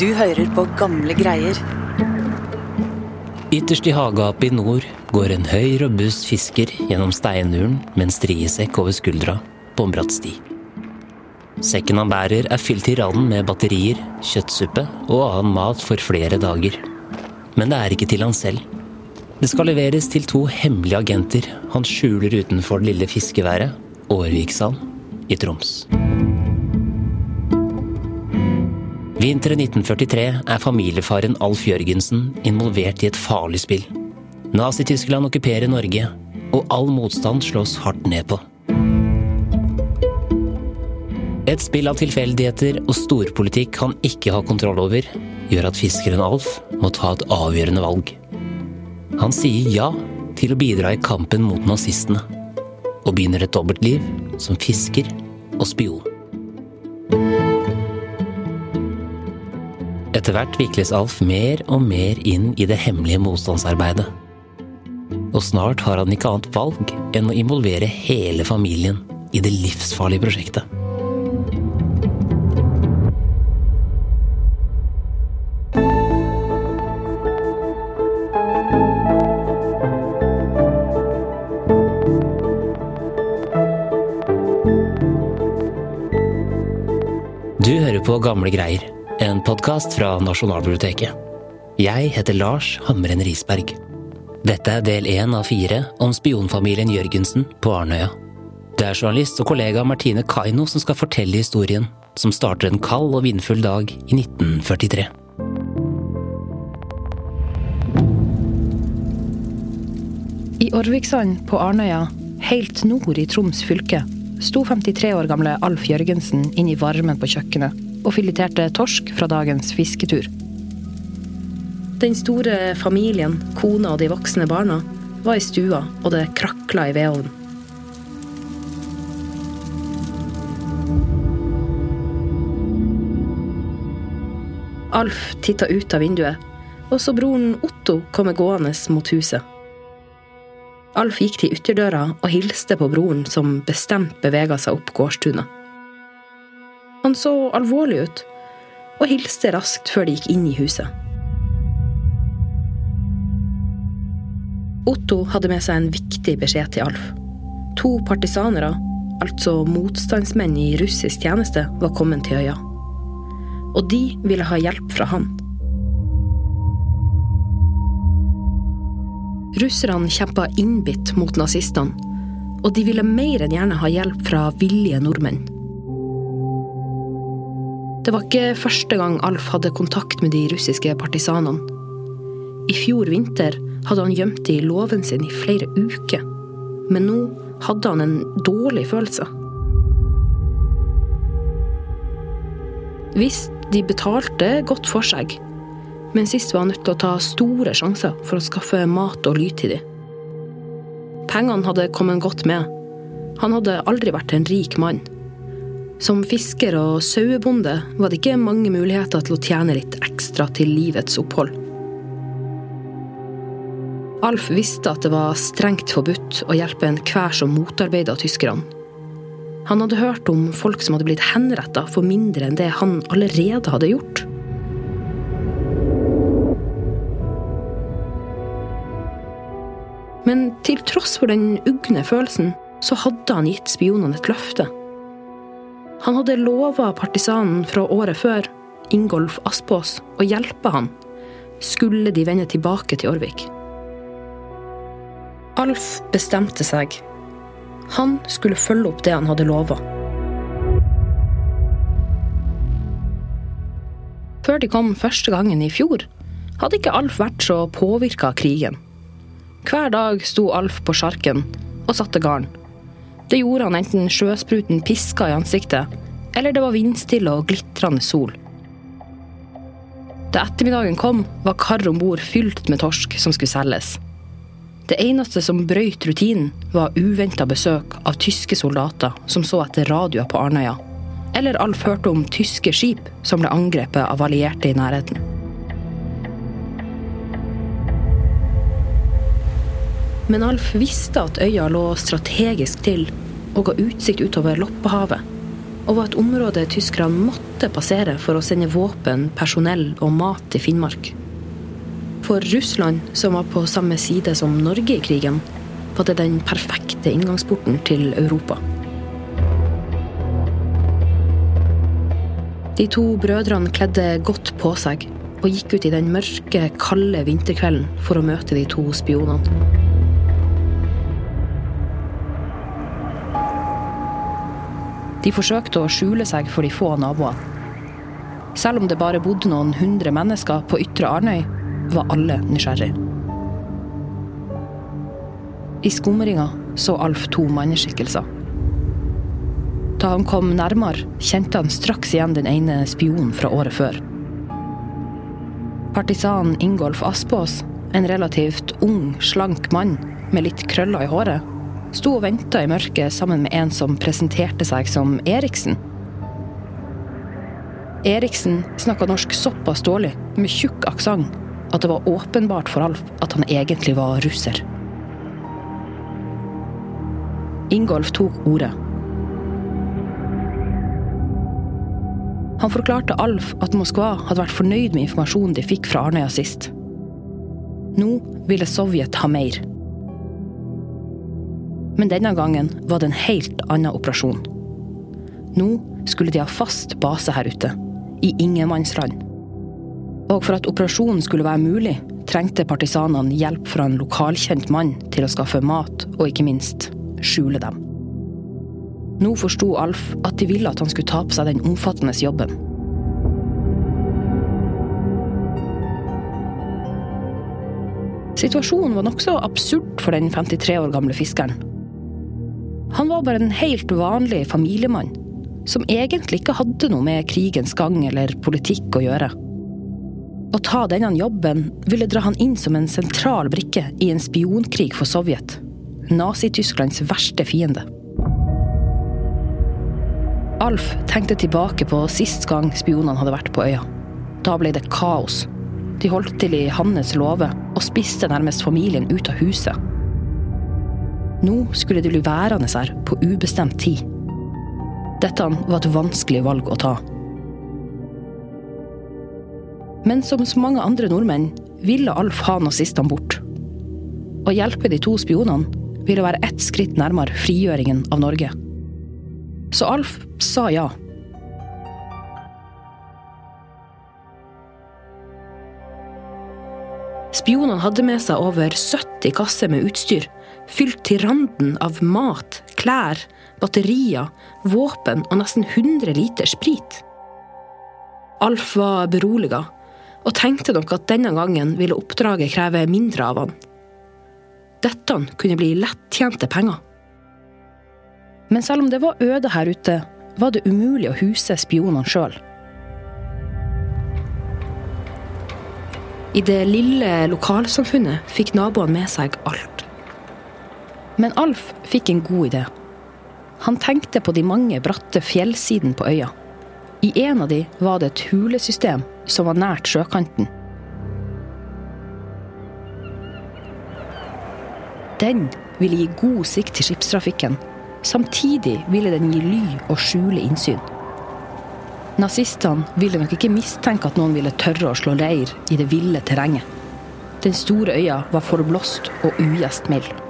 Du hører på gamle greier. Ytterst i hagegapet i nord går en høy, robust fisker gjennom steinuren med en striesekk over skuldra på en bratt sti. Sekken han bærer er fylt i randen med batterier, kjøttsuppe og annen mat for flere dager. Men det er ikke til han selv. Det skal leveres til to hemmelige agenter han skjuler utenfor det lille fiskeværet, Årviksand i Troms. Vinteren 1943 er familiefaren Alf Jørgensen involvert i et farlig spill. Nazi-Tyskland okkuperer Norge, og all motstand slås hardt ned på. Et spill av tilfeldigheter og storpolitikk han ikke har kontroll over, gjør at fiskeren Alf må ta et avgjørende valg. Han sier ja til å bidra i kampen mot nazistene, og begynner et dobbeltliv som fisker og spion. Etter hvert vikles Alf mer og mer inn i det hemmelige motstandsarbeidet. Og snart har han ikke annet valg enn å involvere hele familien i det livsfarlige prosjektet. Du hører på Gamle greier, podkast fra Nasjonalbiblioteket. Jeg heter Lars Hamren Risberg. Dette er del én av fire om spionfamilien Jørgensen på Arnøya. Det er journalist og kollega Martine Kaino som skal fortelle historien, som starter en kald og vindfull dag i 1943. I Orviksand på Arnøya, helt nord i Troms fylke, sto 53 år gamle Alf Jørgensen inn i varmen på kjøkkenet og fileterte torsk fra dagens fisketur. Den store familien, kona og de voksne barna, var i stua, og det krakla i vedovnen. Alf titta ut av vinduet, og så broren Otto komme gående mot huset. Alf gikk til ytterdøra og hilste på broren, som bestemt bevega seg opp gårdstunet. Han så alvorlig ut, og hilste raskt før de gikk inn i huset. Otto hadde med seg en viktig beskjed til Alf. To partisanere, altså motstandsmenn i russisk tjeneste, var kommet til øya. Og de ville ha hjelp fra han. Russerne kjempa innbitt mot nazistene, og de ville mer enn gjerne ha hjelp fra villige nordmenn. Det var ikke første gang Alf hadde kontakt med de russiske partisanene. I fjor vinter hadde han gjemt det i låven sin i flere uker, men nå hadde han en dårlig følelse. Visst, de betalte godt for seg, men sist var han nødt til å ta store sjanser for å skaffe mat og ly til dem. Pengene hadde kommet godt med. Han hadde aldri vært en rik mann. Som fisker og sauebonde var det ikke mange muligheter til å tjene litt ekstra til livets opphold. Alf visste at det var strengt forbudt å hjelpe enhver som motarbeida tyskerne. Han hadde hørt om folk som hadde blitt henretta for mindre enn det han allerede hadde gjort. Men til tross for den ugne følelsen, så hadde han gitt spionene et løfte. Han hadde lova partisanen fra året før, Ingolf Aspås, å hjelpe han, skulle de vende tilbake til Orvik. Alf bestemte seg. Han skulle følge opp det han hadde lova. Før de kom første gangen i fjor, hadde ikke Alf vært så påvirka av krigen. Hver dag sto Alf på sjarken og satte garn. Det gjorde han enten sjøspruten piska i ansiktet, eller det var vindstille og glitrende sol. Da ettermiddagen kom, var kar om bord fylt med torsk som skulle selges. Det eneste som brøyt rutinen, var uventa besøk av tyske soldater som så etter radioer på Arnøya. Eller Alf hørte om tyske skip som ble angrepet av allierte i nærheten. Men Alf visste at øya lå strategisk til og ga utsikt utover Loppehavet. og var et område tyskerne måtte passere for å sende våpen, personell og mat til Finnmark. For Russland, som var på samme side som Norge i krigen, var det den perfekte inngangsporten til Europa. De to brødrene kledde godt på seg og gikk ut i den mørke, kalde vinterkvelden for å møte de to spionene. De forsøkte å skjule seg for de få naboene. Selv om det bare bodde noen hundre mennesker på Ytre Arnøy, var alle nysgjerrig. I skumringa så Alf to manneskikkelser. Da han kom nærmere, kjente han straks igjen den ene spionen fra året før. Partisanen Ingolf Aspås, en relativt ung, slank mann med litt krøller i håret, sto og venta i mørket sammen med en som presenterte seg som Eriksen. Eriksen snakka norsk såpass dårlig, med tjukk aksent, at det var åpenbart for Alf at han egentlig var russer. Ingolf tok ordet. Han forklarte Alf at Moskva hadde vært fornøyd med informasjonen de fikk fra Arnøya sist. Nå ville Sovjet ha mer. Men denne gangen var det en helt annen operasjon. Nå skulle de ha fast base her ute, i ingenmannsland. Og for at operasjonen skulle være mulig, trengte partisanene hjelp fra en lokalkjent mann til å skaffe mat, og ikke minst skjule dem. Nå forsto Alf at de ville at han skulle ta på seg den omfattende jobben. Situasjonen var nokså absurd for den 53 år gamle fiskeren. Han var bare en helt vanlig familiemann, som egentlig ikke hadde noe med krigens gang eller politikk å gjøre. Å ta denne jobben ville dra han inn som en sentral brikke i en spionkrig for Sovjet, Nazi-Tysklands verste fiende. Alf tenkte tilbake på sist gang spionene hadde vært på øya. Da ble det kaos. De holdt til i hans låve og spiste nærmest familien ut av huset. Nå skulle de bli værende her på ubestemt tid. Dette var et vanskelig valg å ta. Men som så mange andre nordmenn ville Alf ha nazistene bort. Å hjelpe de to spionene ville være ett skritt nærmere frigjøringen av Norge. Så Alf sa ja. Spionene hadde med seg over 70 kasser med utstyr fylt til randen av mat, klær, batterier, våpen og nesten 100 liter sprit. Alf var beroliga, og tenkte nok at denne gangen ville oppdraget kreve mindre av han. Dette kunne bli lettjente penger. Men selv om det var øde her ute, var det umulig å huse spionene sjøl. I det lille lokalsamfunnet fikk naboene med seg alt. Men Alf fikk en god idé. Han tenkte på de mange bratte fjellsidene på øya. I en av de var det et hulesystem som var nært sjøkanten. Den ville gi god sikt til skipstrafikken. Samtidig ville den gi ly og skjule innsyn. Nazistene ville nok ikke mistenke at noen ville tørre å slå leir i det ville terrenget. Den store øya var forblåst og ugjestmild.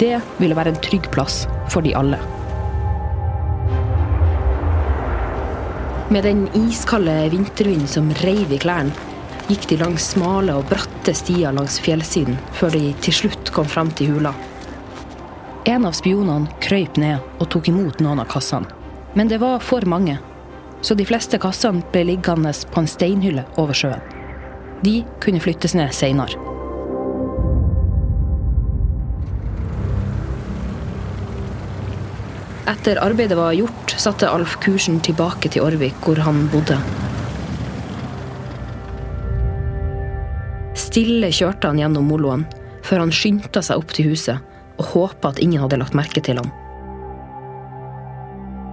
Det ville være en trygg plass for de alle. Med den iskalde vintervinden som reiv i klærne, gikk de langs smale og bratte stier langs fjellsiden, før de til slutt kom fram til hula. En av spionene krøyp ned og tok imot noen av kassene. Men det var for mange, så de fleste kassene ble liggende på en steinhylle over sjøen. De kunne flyttes ned seinere. Etter arbeidet var gjort, satte Alf kursen tilbake til Orvik, hvor han bodde. Stille kjørte han gjennom moloen, før han skyndte seg opp til huset og håpa at ingen hadde lagt merke til ham.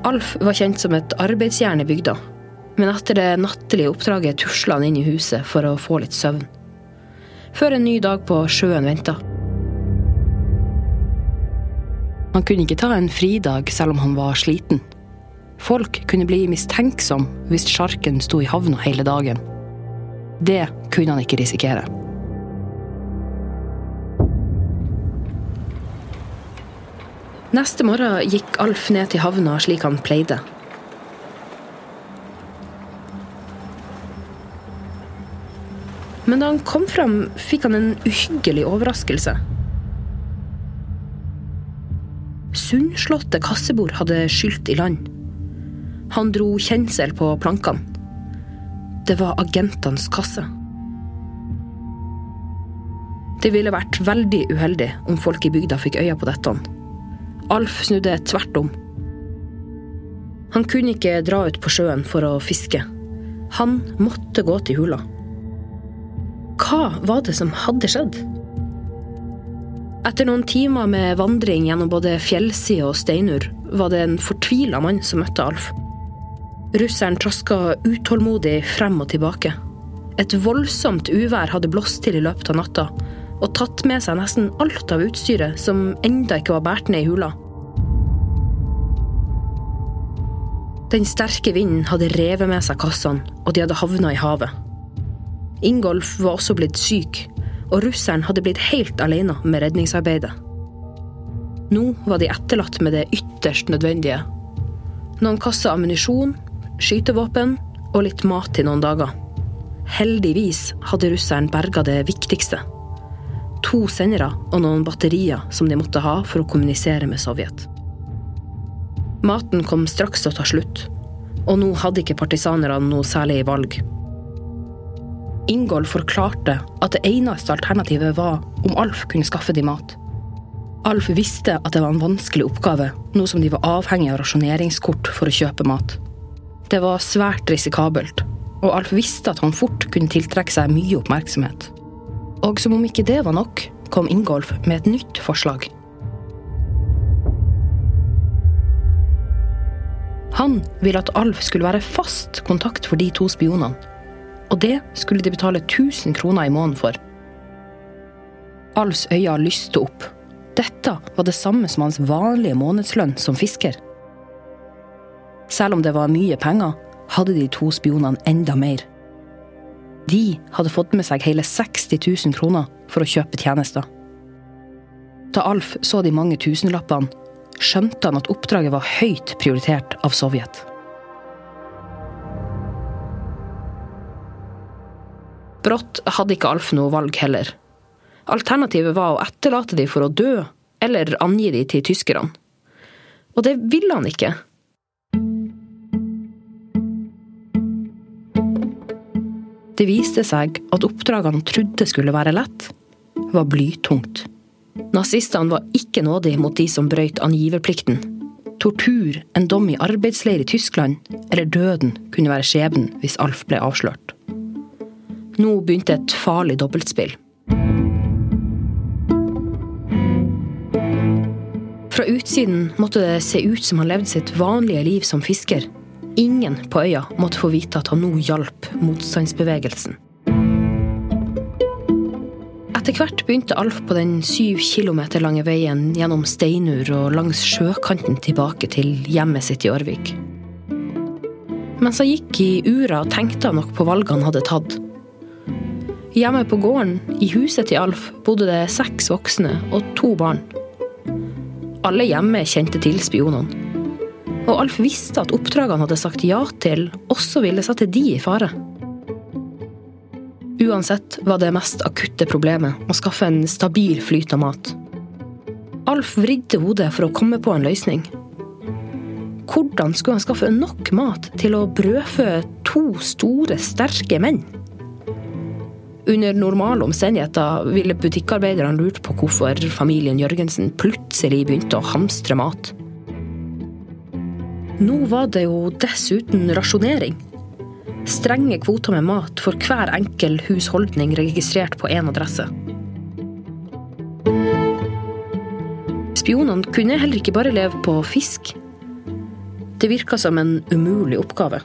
Alf var kjent som et arbeidsjern i bygda, men etter det nattlige oppdraget tusla han inn i huset for å få litt søvn. Før en ny dag på sjøen venta. Han kunne ikke ta en fridag selv om han var sliten. Folk kunne bli mistenksom hvis sjarken sto i havna hele dagen. Det kunne han ikke risikere. Neste morgen gikk Alf ned til havna slik han pleide. Men da han kom fram, fikk han en uhyggelig overraskelse. Sundslåtte kassebord hadde skylt i land. Han dro kjensel på plankene. Det var agentenes kasse. Det ville vært veldig uheldig om folk i bygda fikk øye på dette. Alf snudde tvert om. Han kunne ikke dra ut på sjøen for å fiske. Han måtte gå til hula. Hva var det som hadde skjedd? Etter noen timer med vandring gjennom både fjellside og steinur, var det en fortvila mann som møtte Alf. Russeren traska utålmodig frem og tilbake. Et voldsomt uvær hadde blåst til i løpet av natta, og tatt med seg nesten alt av utstyret som enda ikke var båret ned i hula. Den sterke vinden hadde revet med seg kassene, og de hadde havna i havet. Ingolf var også blitt syk, og russeren hadde blitt helt alene med redningsarbeidet. Nå var de etterlatt med det ytterst nødvendige. Noen kasser ammunisjon, skytevåpen og litt mat til noen dager. Heldigvis hadde russeren berga det viktigste to sendere og noen batterier som de måtte ha for å kommunisere med Sovjet. Maten kom straks til å ta slutt, og nå hadde ikke partisanerne noe særlig valg. Ingolf forklarte at det eneste alternativet var om Alf kunne skaffe de mat. Alf visste at det var en vanskelig oppgave, nå som de var avhengig av rasjoneringskort for å kjøpe mat. Det var svært risikabelt, og Alf visste at han fort kunne tiltrekke seg mye oppmerksomhet. Og som om ikke det var nok, kom Ingolf med et nytt forslag. Han ville at Alf skulle være fast kontakt for de to spionene. Og det skulle de betale 1000 kroner i måneden for. Alfs øyne lyste opp. Dette var det samme som hans vanlige månedslønn som fisker. Selv om det var mye penger, hadde de to spionene enda mer. De hadde fått med seg hele 60 000 kroner for å kjøpe tjenester. Da Alf så de mange tusenlappene, skjønte han at oppdraget var høyt prioritert av Sovjet. Brått hadde ikke Alf noe valg heller. Alternativet var å etterlate de for å dø, eller angi de til tyskerne. Og det ville han ikke. Det viste seg at oppdraget han trodde skulle være lett, var blytungt. Nazistene var ikke nådige mot de som brøyt angiverplikten. Tortur, en dom i arbeidsleir i Tyskland eller døden kunne være skjebnen hvis Alf ble avslørt. Nå begynte et farlig dobbeltspill. Fra utsiden måtte det se ut som han levde sitt vanlige liv som fisker. Ingen på øya måtte få vite at han nå hjalp motstandsbevegelsen. Etter hvert begynte Alf på den syv kilometer lange veien gjennom steinur og langs sjøkanten tilbake til hjemmet sitt i Årvik. Mens han gikk i ura, tenkte han nok på valgene han hadde tatt. Hjemme på gården, i huset til Alf, bodde det seks voksne og to barn. Alle hjemme kjente til spionene og Alf visste at oppdraget han hadde sagt ja til, også ville sette de i fare. Uansett var det mest akutte problemet å skaffe en stabil flyt av mat. Alf vridde hodet for å komme på en løsning. Hvordan skulle han skaffe nok mat til å brødfø to store, sterke menn? Under normale omstendigheter ville butikkarbeiderne lurt på hvorfor familien Jørgensen plutselig begynte å hamstre mat. Nå var det jo dessuten rasjonering. Strenge kvoter med mat for hver enkel husholdning registrert på én adresse. Spionene kunne heller ikke bare leve på fisk. Det virka som en umulig oppgave.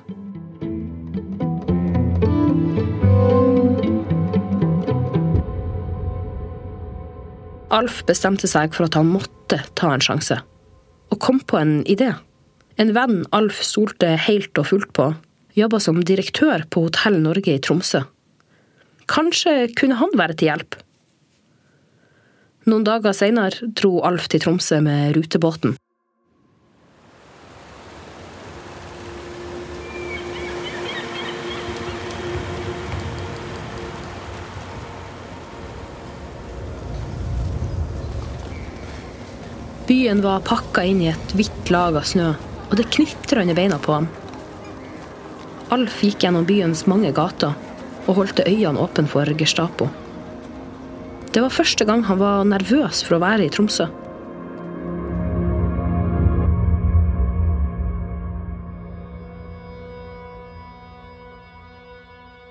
Alf bestemte seg for at han måtte ta en sjanse, og kom på en idé. En venn Alf stolte helt og fullt på, jobba som direktør på Hotell Norge i Tromsø. Kanskje kunne han være til hjelp? Noen dager seinere dro Alf til Tromsø med rutebåten. Byen var pakka inn i et hvitt lag av snø, og det knitra under beina på ham. Alf gikk gjennom byens mange gater og holdt øynene åpne for Gestapo. Det var første gang han var nervøs for å være i Tromsø.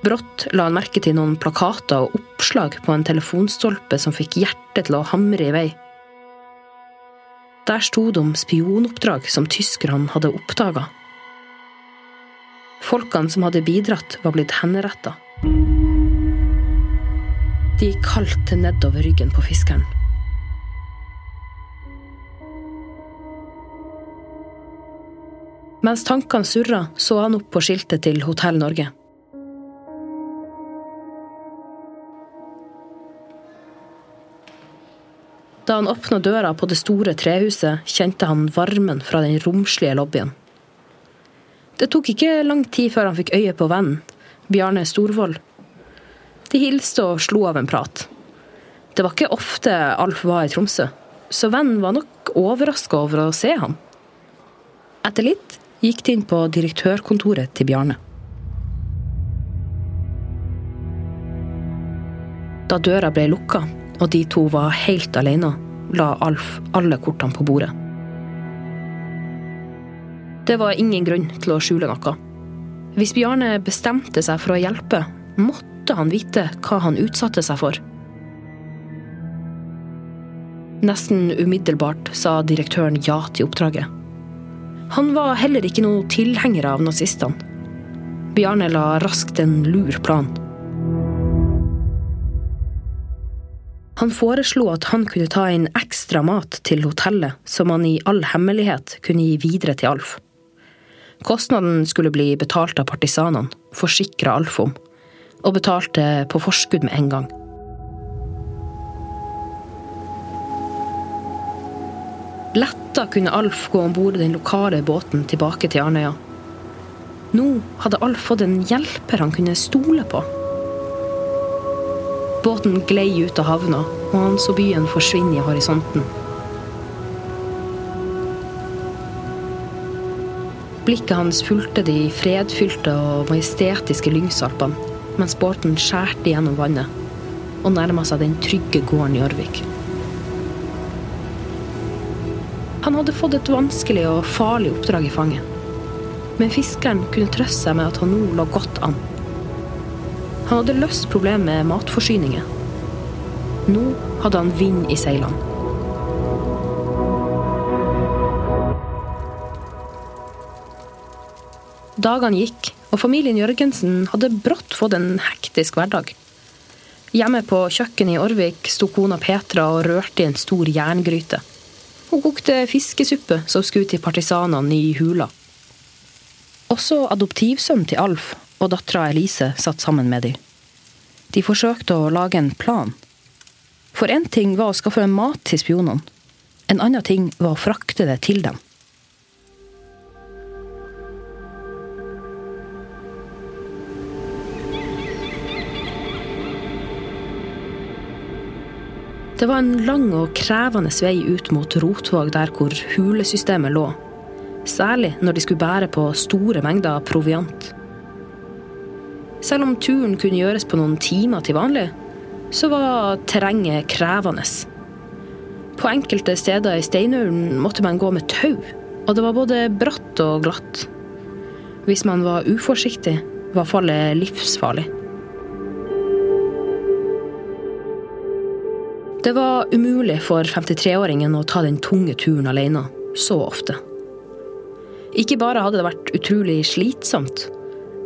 Brått la han merke til noen plakater og oppslag på en telefonstolpe som fikk hjertet til å hamre i vei. Der sto det om spionoppdrag som tyskerne hadde oppdaga. Folkene som hadde bidratt, var blitt henretta. De kaldt nedover ryggen på fiskeren. Mens tankene surra, så han opp på skiltet til Hotell Norge. Da han åpna døra på det store trehuset, kjente han varmen fra den romslige lobbyen. Det tok ikke lang tid før han fikk øye på vennen, Bjarne Storvold. De hilste og slo av en prat. Det var ikke ofte Alf var i Tromsø, så vennen var nok overraska over å se ham. Etter litt gikk de inn på direktørkontoret til Bjarne. Da døra ble lukka, og de to var helt alene, la Alf alle kortene på bordet. Det var ingen grunn til å skjule noe. Hvis Bjarne bestemte seg for å hjelpe, måtte han vite hva han utsatte seg for. Nesten umiddelbart sa direktøren ja til oppdraget. Han var heller ikke noe tilhenger av nazistene. Bjarne la raskt en lur plan. Han foreslo at han kunne ta inn ekstra mat til hotellet, som han i all hemmelighet kunne gi videre til Alf. Kostnaden skulle bli betalt av partisanene, forsikra Alf om, og betalte på forskudd med en gang. Letta kunne Alf gå om bord den lokale båten tilbake til Arnøya. Nå hadde Alf fått en hjelper han kunne stole på. Båten glei ut av havna, og han så byen forsvinne i horisonten. Blikket hans fulgte de fredfylte og majestetiske Lyngsalpene, mens båten skjærte gjennom vannet og nærma seg den trygge gården i Orvik. Han hadde fått et vanskelig og farlig oppdrag i fanget. Men fiskeren kunne trøste seg med at han nå lå godt an. Han hadde løst problemet med matforsyninger. Nå hadde han vind i seilene. Dagene gikk, og familien Jørgensen hadde brått fått en hektisk hverdag. Hjemme på kjøkkenet i Orvik sto kona Petra og rørte i en stor jerngryte. Hun kokte fiskesuppe som skulle til partisanene i hula. Også adoptivsønnen til Alf og dattera Elise satt sammen med dem. De forsøkte å lage en plan. For én ting var å skaffe mat til spionene. En annen ting var å frakte det til dem. Det var en lang og krevende vei ut mot Rotvåg, der hvor hulesystemet lå. Særlig når de skulle bære på store mengder proviant. Selv om turen kunne gjøres på noen timer til vanlig, så var terrenget krevende. På enkelte steder i Steinaulen måtte man gå med tau, og det var både bratt og glatt. Hvis man var uforsiktig, var fallet livsfarlig. Det var umulig for 53-åringen å ta den tunge turen alene så ofte. Ikke bare hadde det vært utrolig slitsomt,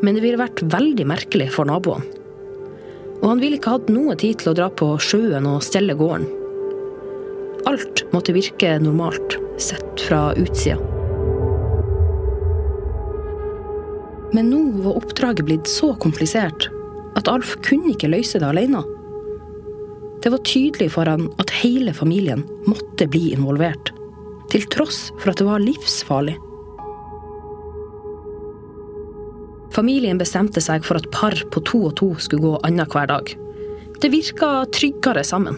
men det ville vært veldig merkelig for naboene. Og han ville ikke hatt noe tid til å dra på sjøen og stelle gården. Alt måtte virke normalt, sett fra utsida. Men nå var oppdraget blitt så komplisert at Alf kunne ikke løse det alene. Det var tydelig for han at hele familien måtte bli involvert. Til tross for at det var livsfarlig. Familien bestemte seg for at par på to og to skulle gå annenhver dag. Det virka tryggere sammen.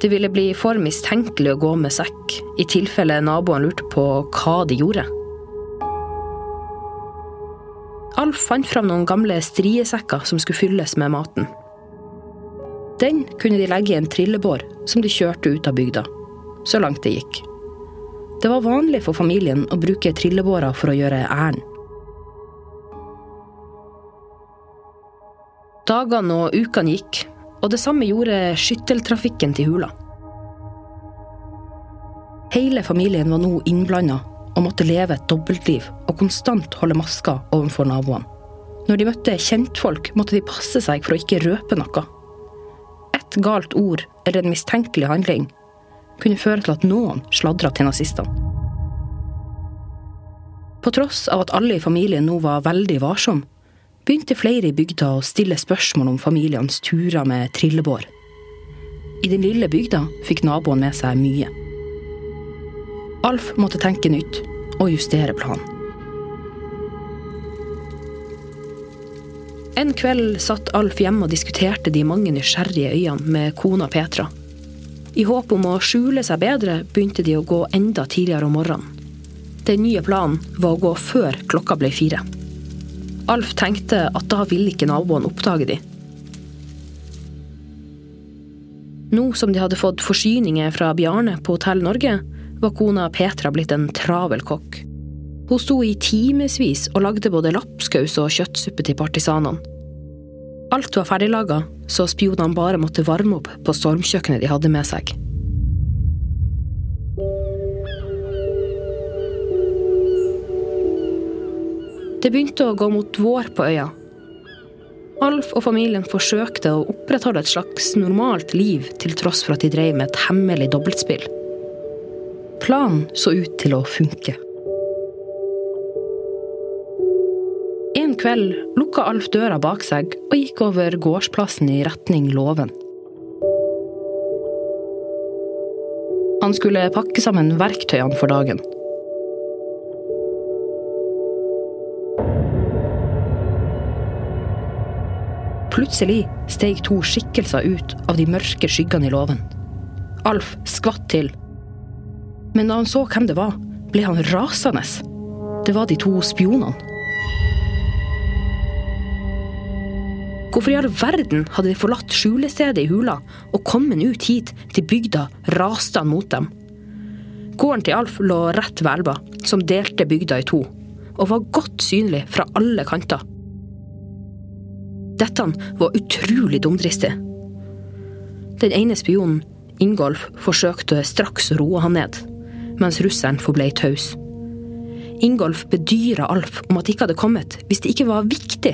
Det ville bli for mistenkelig å gå med sekk, i tilfelle naboen lurte på hva de gjorde. Alf fant fram noen gamle striesekker som skulle fylles med maten. Den kunne de legge i en trillebår som de kjørte ut av bygda, så langt det gikk. Det var vanlig for familien å bruke trillebårer for å gjøre ærend. Dagene og ukene gikk, og det samme gjorde skytteltrafikken til hula. Hele familien var nå innblanda og måtte leve et dobbeltliv og konstant holde maska overfor naboene. Når de møtte kjentfolk, måtte de passe seg for å ikke røpe noe. Et galt ord eller en mistenkelig handling kunne føre til at noen sladra til nazistene. På tross av at alle i familien nå var veldig varsomme, begynte flere i bygda å stille spørsmål om familiens turer med trillebår. I den lille bygda fikk naboen med seg mye. Alf måtte tenke nytt og justere planen. En kveld satt Alf hjemme og diskuterte de mange nysgjerrige øyene med kona Petra. I håp om å skjule seg bedre begynte de å gå enda tidligere om morgenen. Den nye planen var å gå før klokka ble fire. Alf tenkte at da ville ikke naboene oppdage de. Nå som de hadde fått forsyninger fra Bjarne på Hotell Norge, var kona Petra blitt en travel kokk. Hun sto i timevis og lagde både lapskaus og kjøttsuppe til partisanene. Alt var ferdiglaga, så spionene bare måtte varme opp på stormkjøkkenet de hadde med seg. Det begynte å gå mot vår på øya. Alf og familien forsøkte å opprettholde et slags normalt liv til tross for at de drev med et hemmelig dobbeltspill. Planen så ut til å funke. En kveld lukka Alf døra bak seg og gikk over gårdsplassen i retning låven. Han skulle pakke sammen verktøyene for dagen. Plutselig steg to skikkelser ut av de mørke skyggene i låven. Alf skvatt til men da han så hvem det var, ble han rasende. Det var de to spionene. Hvorfor i all verden hadde de forlatt skjulestedet i hula og kommet ut hit til bygda rasende mot dem? Gården til Alf lå rett ved elva, som delte bygda i to, og var godt synlig fra alle kanter. Dette var utrolig dumdristig. Den ene spionen, Ingolf, forsøkte straks å roe han ned mens russeren forble taus. Ingolf bedyra Alf om at de ikke hadde kommet hvis det ikke var viktig.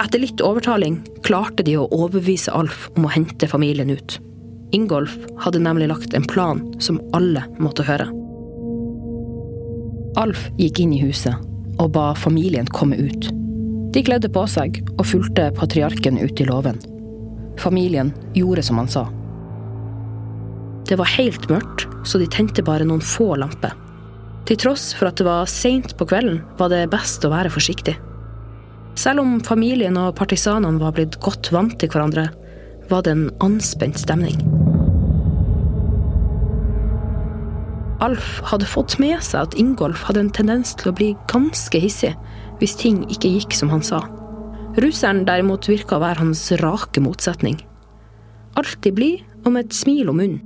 Etter litt overtaling klarte de å overbevise Alf om å hente familien ut. Ingolf hadde nemlig lagt en plan som alle måtte høre. Alf gikk inn i huset og ba familien komme ut. De kledde på seg og fulgte patriarken ut i låven. Familien gjorde som han sa. Det var helt mørkt, så de tente bare noen få lamper. Til tross for at det var seint på kvelden, var det best å være forsiktig. Selv om familien og partisanene var blitt godt vant til hverandre, var det en anspent stemning. Alf hadde fått med seg at Ingolf hadde en tendens til å bli ganske hissig hvis ting ikke gikk som han sa. Russeren derimot virka å være hans rake motsetning. Alltid blid og med et smil om munnen.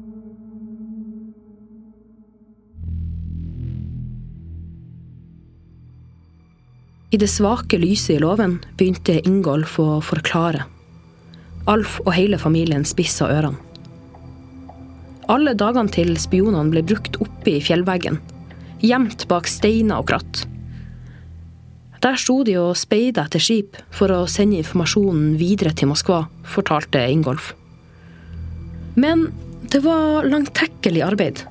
I det svake lyset i låven begynte Ingolf å forklare. Alf og hele familien spissa ørene. Alle dagene til spionene ble brukt oppe i fjellveggen, gjemt bak steiner og kratt. Der sto de og speida etter skip for å sende informasjonen videre til Moskva, fortalte Ingolf. Men det var langtekkelig arbeid.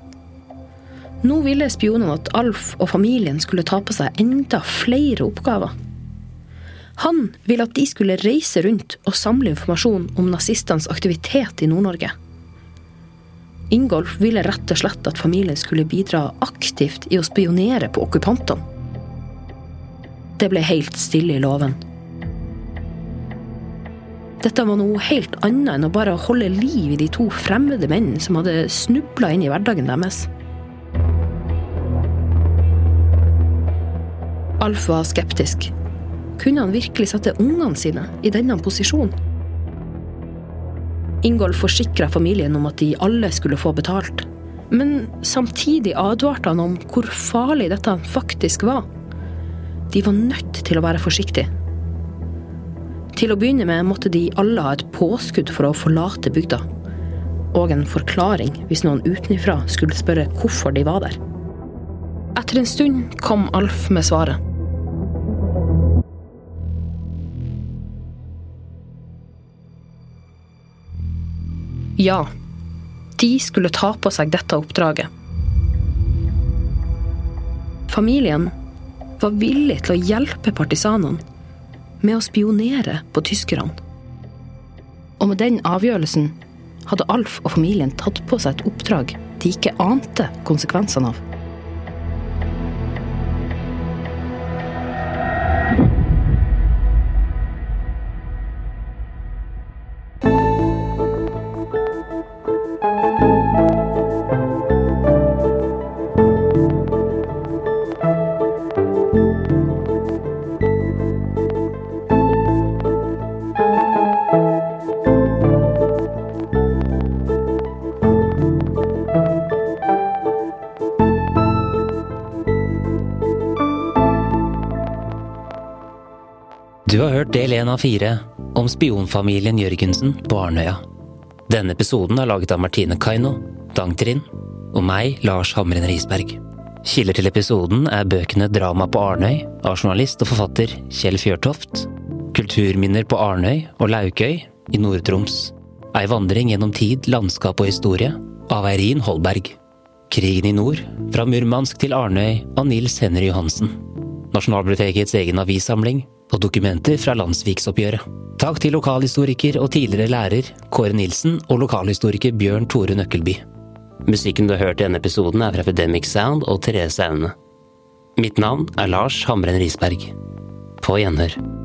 Nå ville spionene at Alf og familien skulle ta på seg enda flere oppgaver. Han ville at de skulle reise rundt og samle informasjon om nazistenes aktivitet i Nord-Norge. Ingolf ville rett og slett at familien skulle bidra aktivt i å spionere på okkupantene. Det ble helt stille i låven. Dette var noe helt annet enn å bare holde liv i de to fremmede mennene som hadde snubla inn i hverdagen deres. Alf var skeptisk. Kunne han virkelig sette ungene sine i denne posisjonen? Ingolf forsikra familien om at de alle skulle få betalt. Men samtidig advarte han om hvor farlig dette faktisk var. De var nødt til å være forsiktige. Til å begynne med måtte de alle ha et påskudd for å forlate bygda. Og en forklaring hvis noen utenfra skulle spørre hvorfor de var der. Etter en stund kom Alf med svaret. Ja, de skulle ta på seg dette oppdraget. Familien var villig til å hjelpe partisanene med å spionere på tyskerne. Og med den avgjørelsen hadde Alf og familien tatt på seg et oppdrag de ikke ante konsekvensene av. del én av fire om spionfamilien Jørgensen på Arnøya. Denne episoden er laget av Martine Kaino, Dangtrin og meg, Lars Hamren Risberg. Kilder til episoden er bøkene Drama på Arnøy av journalist og forfatter Kjell Fjørtoft, Kulturminner på Arnøy og Laukøy i Nord-Troms, Ei vandring gjennom tid, landskap og historie av Eirin Holberg, Krigen i nord, fra Murmansk til Arnøy av Nils Henry Johansen, Nasjonalbibliotekets egen avissamling og dokumenter fra landsviksoppgjøret. Takk til lokalhistoriker og tidligere lærer Kåre Nilsen og lokalhistoriker Bjørn Tore Nøkkelby. Musikken du har hørt i denne episoden er fra Epidemic Sound og Therese Aune. Mitt navn er Lars Hamren Risberg. På gjenhør.